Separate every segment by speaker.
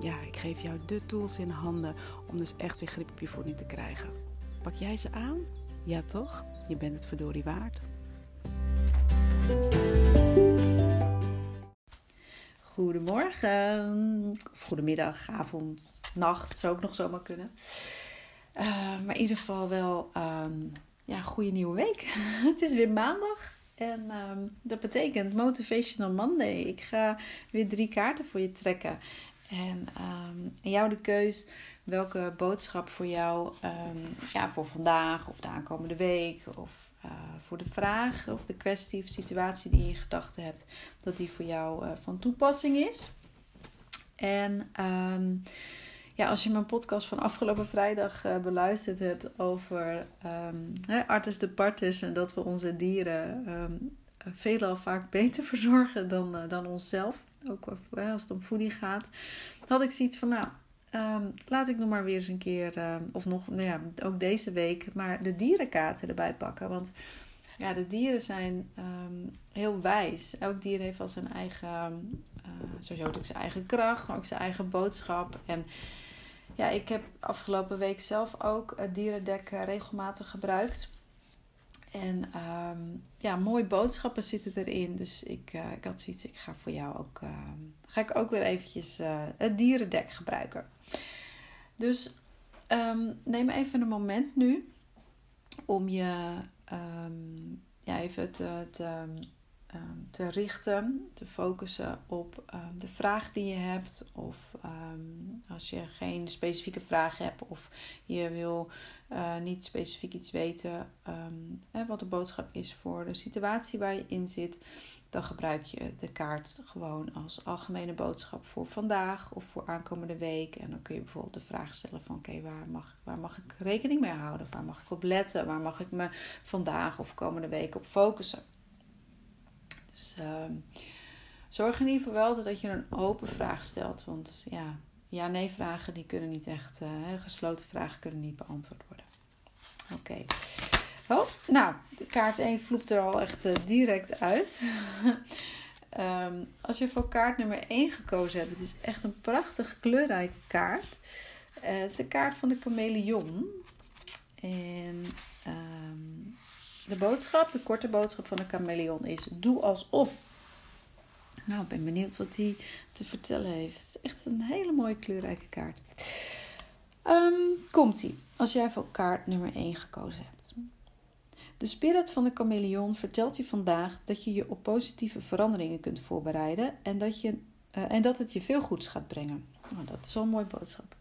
Speaker 1: ja, ik geef jou de tools in handen om dus echt weer grip op je voeding te krijgen. Pak jij ze aan? Ja toch? Je bent het verdorie waard. Goedemorgen, of goedemiddag, avond, nacht, zou ook nog zomaar kunnen. Uh, maar in ieder geval wel um, ja, goede nieuwe week. het is weer maandag en um, dat betekent Motivational Monday. Ik ga weer drie kaarten voor je trekken. En um, jou de keus welke boodschap voor jou um, ja, voor vandaag of de aankomende week of uh, voor de vraag of de kwestie of situatie die je in gedachten hebt, dat die voor jou uh, van toepassing is. En um, ja, als je mijn podcast van afgelopen vrijdag uh, beluisterd hebt over artis de partis en dat we onze dieren veelal vaak beter verzorgen dan, dan onszelf ook als het om voeding gaat, had ik zoiets van, nou, um, laat ik nog maar weer eens een keer, um, of nog, nou ja, ook deze week, maar de dierenkaarten erbij pakken. Want ja, de dieren zijn um, heel wijs. Elk dier heeft wel zijn eigen, uh, sowieso ook zijn eigen kracht, maar ook zijn eigen boodschap. En ja, ik heb afgelopen week zelf ook het dierendek regelmatig gebruikt. En um, ja, mooie boodschappen zitten erin. Dus ik, uh, ik had zoiets, ik ga voor jou ook, uh, ga ik ook weer eventjes uh, het dierendek gebruiken. Dus um, neem even een moment nu om je ja, even te, te, te, richten, te focussen op de vraag die je hebt. Of als je geen specifieke vraag hebt of je wil uh, niet specifiek iets weten um, wat de boodschap is voor de situatie waar je in zit, dan gebruik je de kaart gewoon als algemene boodschap voor vandaag of voor aankomende week. En dan kun je bijvoorbeeld de vraag stellen van oké, waar, mag, waar mag ik rekening mee houden? Waar mag ik op letten? Waar mag ik me vandaag of komende week op focussen? Dus um, zorg in ieder geval wel dat je een open vraag stelt. Want ja, ja-nee vragen die kunnen niet echt, uh, gesloten vragen kunnen niet beantwoord worden. Oké. Oh, nou, kaart 1 vloept er al echt uh, direct uit. um, als je voor kaart nummer 1 gekozen hebt, het is echt een prachtig kleurrijke kaart. Uh, het is een kaart van de chameleon. En um, de boodschap, de korte boodschap van de chameleon is: doe alsof. Nou, ik ben benieuwd wat hij te vertellen heeft. Echt een hele mooie kleurrijke kaart. Um, Komt-ie, als jij voor kaart nummer 1 gekozen hebt. De spirit van de chameleon vertelt je vandaag dat je je op positieve veranderingen kunt voorbereiden en dat, je, uh, en dat het je veel goeds gaat brengen. Oh, dat is wel een mooie boodschap.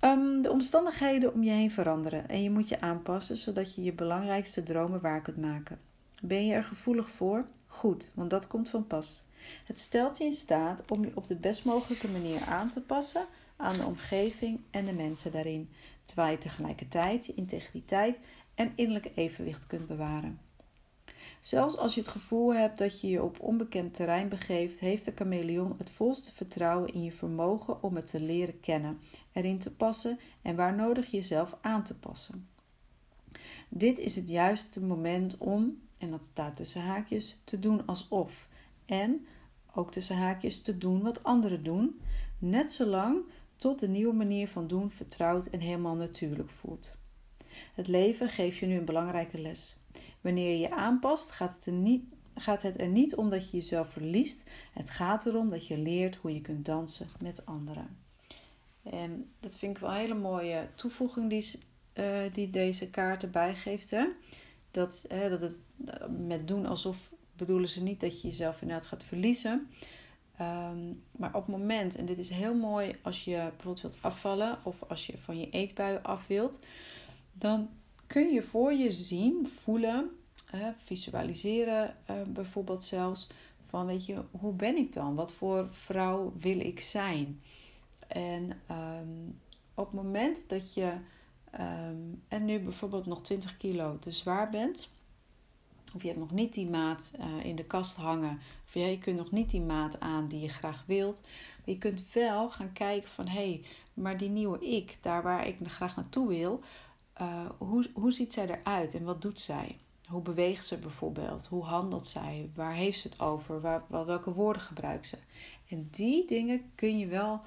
Speaker 1: Um, de omstandigheden om je heen veranderen en je moet je aanpassen zodat je je belangrijkste dromen waar kunt maken. Ben je er gevoelig voor? Goed, want dat komt van pas. Het stelt je in staat om je op de best mogelijke manier aan te passen aan de omgeving en de mensen daarin, terwijl je tegelijkertijd je integriteit en innerlijke evenwicht kunt bewaren. Zelfs als je het gevoel hebt dat je je op onbekend terrein begeeft, heeft de chameleon het volste vertrouwen in je vermogen om het te leren kennen, erin te passen en waar nodig jezelf aan te passen. Dit is het juiste moment om, en dat staat tussen haakjes, te doen alsof. En ook tussen haakjes te doen wat anderen doen, net zolang tot de nieuwe manier van doen vertrouwd en helemaal natuurlijk voelt. Het leven geeft je nu een belangrijke les. Wanneer je je aanpast, gaat het, er niet, gaat het er niet om dat je jezelf verliest. Het gaat erom dat je leert hoe je kunt dansen met anderen. En dat vind ik wel een hele mooie toevoeging die, uh, die deze kaart erbij geeft. Hè? Dat, dat het met doen alsof bedoelen ze niet dat je jezelf inderdaad gaat verliezen. Um, maar op het moment, en dit is heel mooi als je bijvoorbeeld wilt afvallen of als je van je eetbuien af wilt, dan kun je voor je zien, voelen, visualiseren uh, bijvoorbeeld zelfs van weet je, hoe ben ik dan? Wat voor vrouw wil ik zijn? En ehm, op het moment dat je ehm, en nu bijvoorbeeld nog 20 kilo te zwaar bent, of je hebt nog niet die maat uh, in de kast hangen, of je kunt nog niet die maat aan die je graag wilt, maar je kunt wel gaan kijken van hé, hey, maar die nieuwe ik, daar waar ik graag naartoe wil, uh, hoe, hoe ziet zij eruit en wat doet zij? Hoe beweegt ze bijvoorbeeld? Hoe handelt zij? Waar heeft ze het over? Waar, welke woorden gebruikt ze? En die dingen kun je wel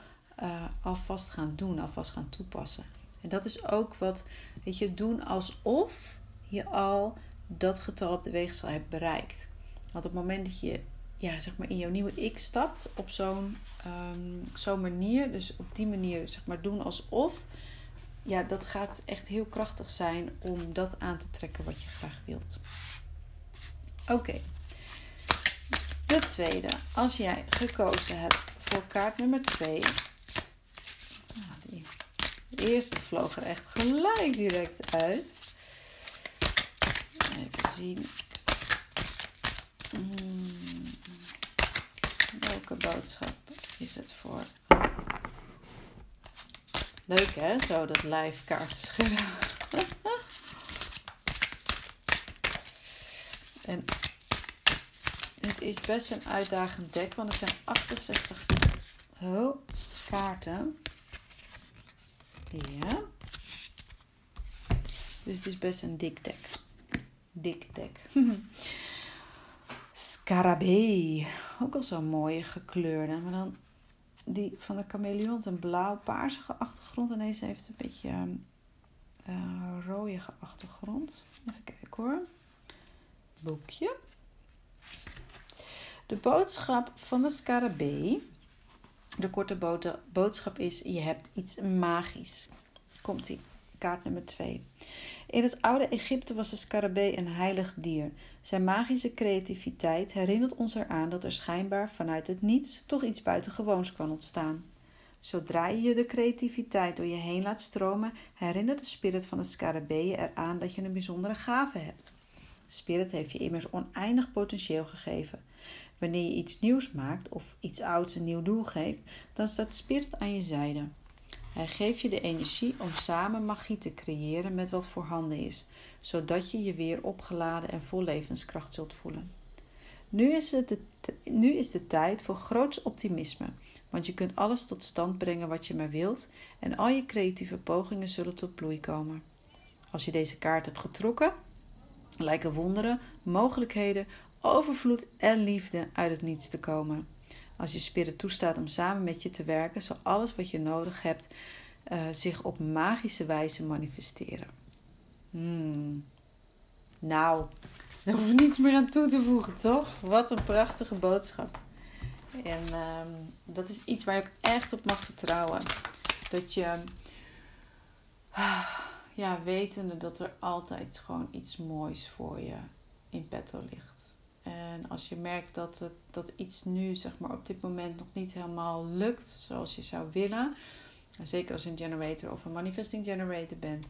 Speaker 1: uh, alvast gaan doen, alvast gaan toepassen. En dat is ook wat, weet je, doen alsof je al dat getal op de weegschaal hebt bereikt. Want op het moment dat je ja, zeg maar in jouw nieuwe ik stapt op zo'n um, manier, dus op die manier zeg maar doen alsof, ja, dat gaat echt heel krachtig zijn om dat aan te trekken wat je graag wilt. Oké. De tweede, als jij gekozen hebt voor kaart nummer 2. Nou, de eerste vloog er echt gelijk direct uit. Hmm. Welke boodschap is het voor? Leuk hè, zo dat live kaarten schudden. en het is best een uitdagend dek, want er zijn 68 oh, kaarten. Ja. Dus het is best een dik dek. Dik dek. Scarabee. Ook al zo'n mooie gekleurde. Maar dan die van de chameleon een blauw-paarsige achtergrond. En deze heeft een beetje uh, rooige achtergrond. Even kijken hoor. Boekje. De boodschap van de scarabee. De korte boodschap is: je hebt iets magisch. Komt ie, kaart nummer 2. In het oude Egypte was de scarabee een heilig dier. Zijn magische creativiteit herinnert ons eraan dat er schijnbaar vanuit het niets toch iets buitengewoons kan ontstaan. Zodra je de creativiteit door je heen laat stromen, herinnert de spirit van de scarabee je eraan dat je een bijzondere gave hebt. Spirit heeft je immers oneindig potentieel gegeven. Wanneer je iets nieuws maakt of iets ouds een nieuw doel geeft, dan staat spirit aan je zijde. Hij geeft je de energie om samen magie te creëren met wat voorhanden is, zodat je je weer opgeladen en vol levenskracht zult voelen. Nu is, het de, nu is de tijd voor groots optimisme, want je kunt alles tot stand brengen wat je maar wilt en al je creatieve pogingen zullen tot bloei komen. Als je deze kaart hebt getrokken, lijken wonderen, mogelijkheden, overvloed en liefde uit het niets te komen. Als je spirit toestaat om samen met je te werken, zal alles wat je nodig hebt uh, zich op magische wijze manifesteren. Hmm. Nou, daar hoef ik niets meer aan toe te voegen, toch? Wat een prachtige boodschap. En uh, dat is iets waar ik echt op mag vertrouwen. Dat je, ja, wetende dat er altijd gewoon iets moois voor je in petto ligt. En als je merkt dat, het, dat iets nu zeg maar, op dit moment nog niet helemaal lukt zoals je zou willen, zeker als je een generator of een manifesting generator bent,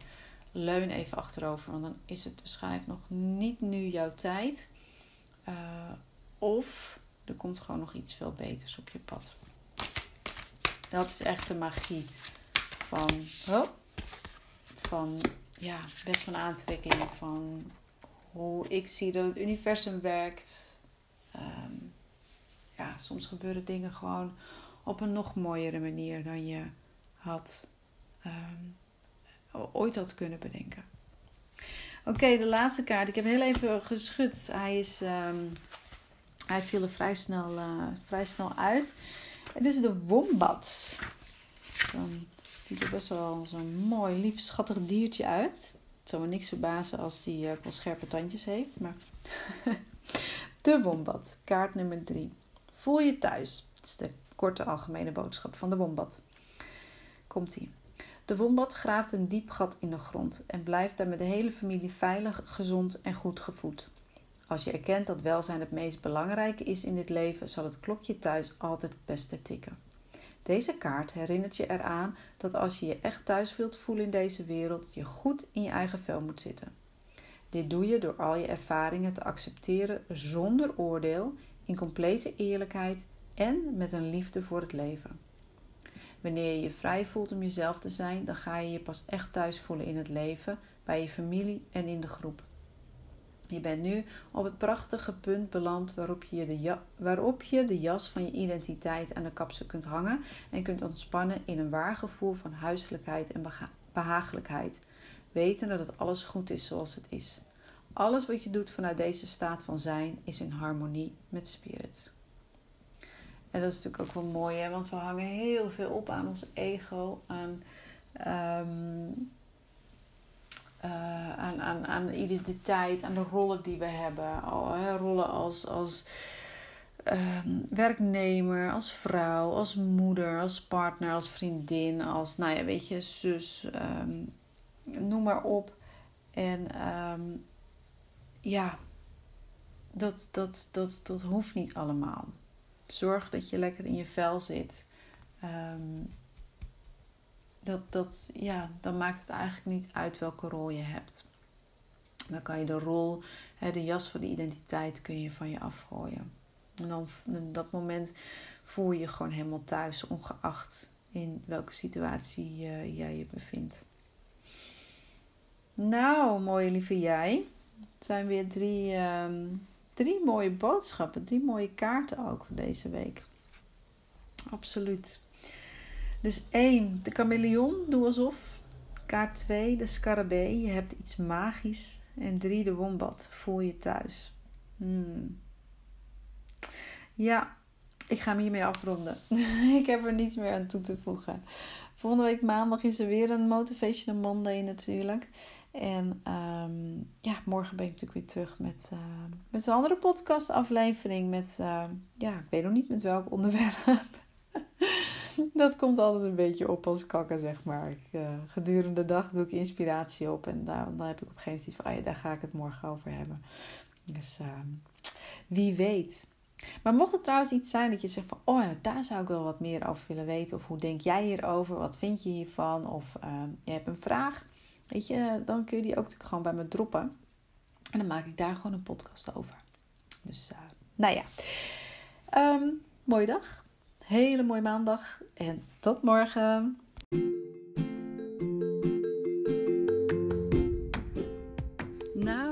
Speaker 1: leun even achterover, want dan is het waarschijnlijk nog niet nu jouw tijd. Uh, of er komt gewoon nog iets veel beters op je pad. Dat is echt de magie van, oh, van ja, wet van aantrekking, van hoe ik zie dat het universum werkt. Ehm, ja, soms gebeuren dingen gewoon op een nog mooiere manier dan je had um, ooit had kunnen bedenken. Oké, de laatste kaart. Ik heb heel even geschud. Hij, is, um, hij viel er vrij snel, uh, vrij snel uit. Het is de wombat. Dan ziet er best wel zo'n mooi, lief, schattig diertje uit. Het zou me niks verbazen als die uh, wel scherpe tandjes heeft. Maar de wombat, kaart nummer 3. Voel je thuis. Dat is de korte algemene boodschap van de wombat. Komt ie. De wombat graaft een diep gat in de grond en blijft daar met de hele familie veilig, gezond en goed gevoed. Als je erkent dat welzijn het meest belangrijke is in dit leven, zal het klokje thuis altijd het beste tikken. Deze kaart herinnert je eraan dat als je je echt thuis wilt voelen in deze wereld, je goed in je eigen vel moet zitten. Dit doe je door al je ervaringen te accepteren zonder oordeel, in complete eerlijkheid en met een liefde voor het leven. Wanneer je je vrij voelt om jezelf te zijn, dan ga je je pas echt thuis voelen in het leven, bij je familie en in de groep. Je bent nu op het prachtige punt beland waarop je, de waarop je de jas van je identiteit aan de kapsel kunt hangen en kunt ontspannen in een waar gevoel van huiselijkheid en behagelijkheid, wetende dat alles goed is zoals het is. Alles wat je doet vanuit deze staat van zijn is in harmonie met spirit. En dat is natuurlijk ook wel mooi, hè? want we hangen heel veel op aan ons ego, aan, um, aan, aan, aan de identiteit, aan de rollen die we hebben. Rollen als, als um, werknemer, als vrouw, als moeder, als partner, als vriendin, als, nou ja, weet je, zus, um, noem maar op. En ja, dat, dat, dat, dat hoeft niet allemaal. Zorg dat je lekker in je vel zit. Um, dat, dat, ja, dan maakt het eigenlijk niet uit welke rol je hebt. Dan kan je de rol, de jas van de identiteit, kun je van je afgooien. En dan op dat moment voel je je gewoon helemaal thuis, ongeacht in welke situatie jij je bevindt. Nou, mooie lieve jij. Het zijn weer drie, ehm, drie mooie boodschappen, drie mooie kaarten ook voor deze week. Absoluut. Dus één, de chameleon, doe alsof. Kaart 2, de scarabee, je hebt iets magisch. En drie, de wombat, voel je thuis. Hmm. Ja, ik ga hem hiermee afronden. ik heb er niets meer aan toe te voegen. Volgende week maandag is er weer een Motivational Monday natuurlijk. En um, ja, morgen ben ik natuurlijk weer terug met, uh, met een andere podcastaflevering. Met, uh, ja, ik weet nog niet met welk onderwerp. dat komt altijd een beetje op als kakken, zeg maar. Ik, uh, gedurende de dag doe ik inspiratie op. En daar, dan heb ik op een gegeven moment van, oh ja, daar ga ik het morgen over hebben. Dus ehm, wie weet. Maar mocht het trouwens iets zijn dat je zegt van, oh ja, daar zou ik wel wat meer over willen weten. Of hoe denk jij hierover? Wat vind je hiervan? Of ehm, je hebt een vraag Weet je, dan kun je die ook natuurlijk gewoon bij me droppen. En dan maak ik daar gewoon een podcast over. Dus, uh, nou ja. Um, mooie dag. Hele mooie maandag. En tot morgen.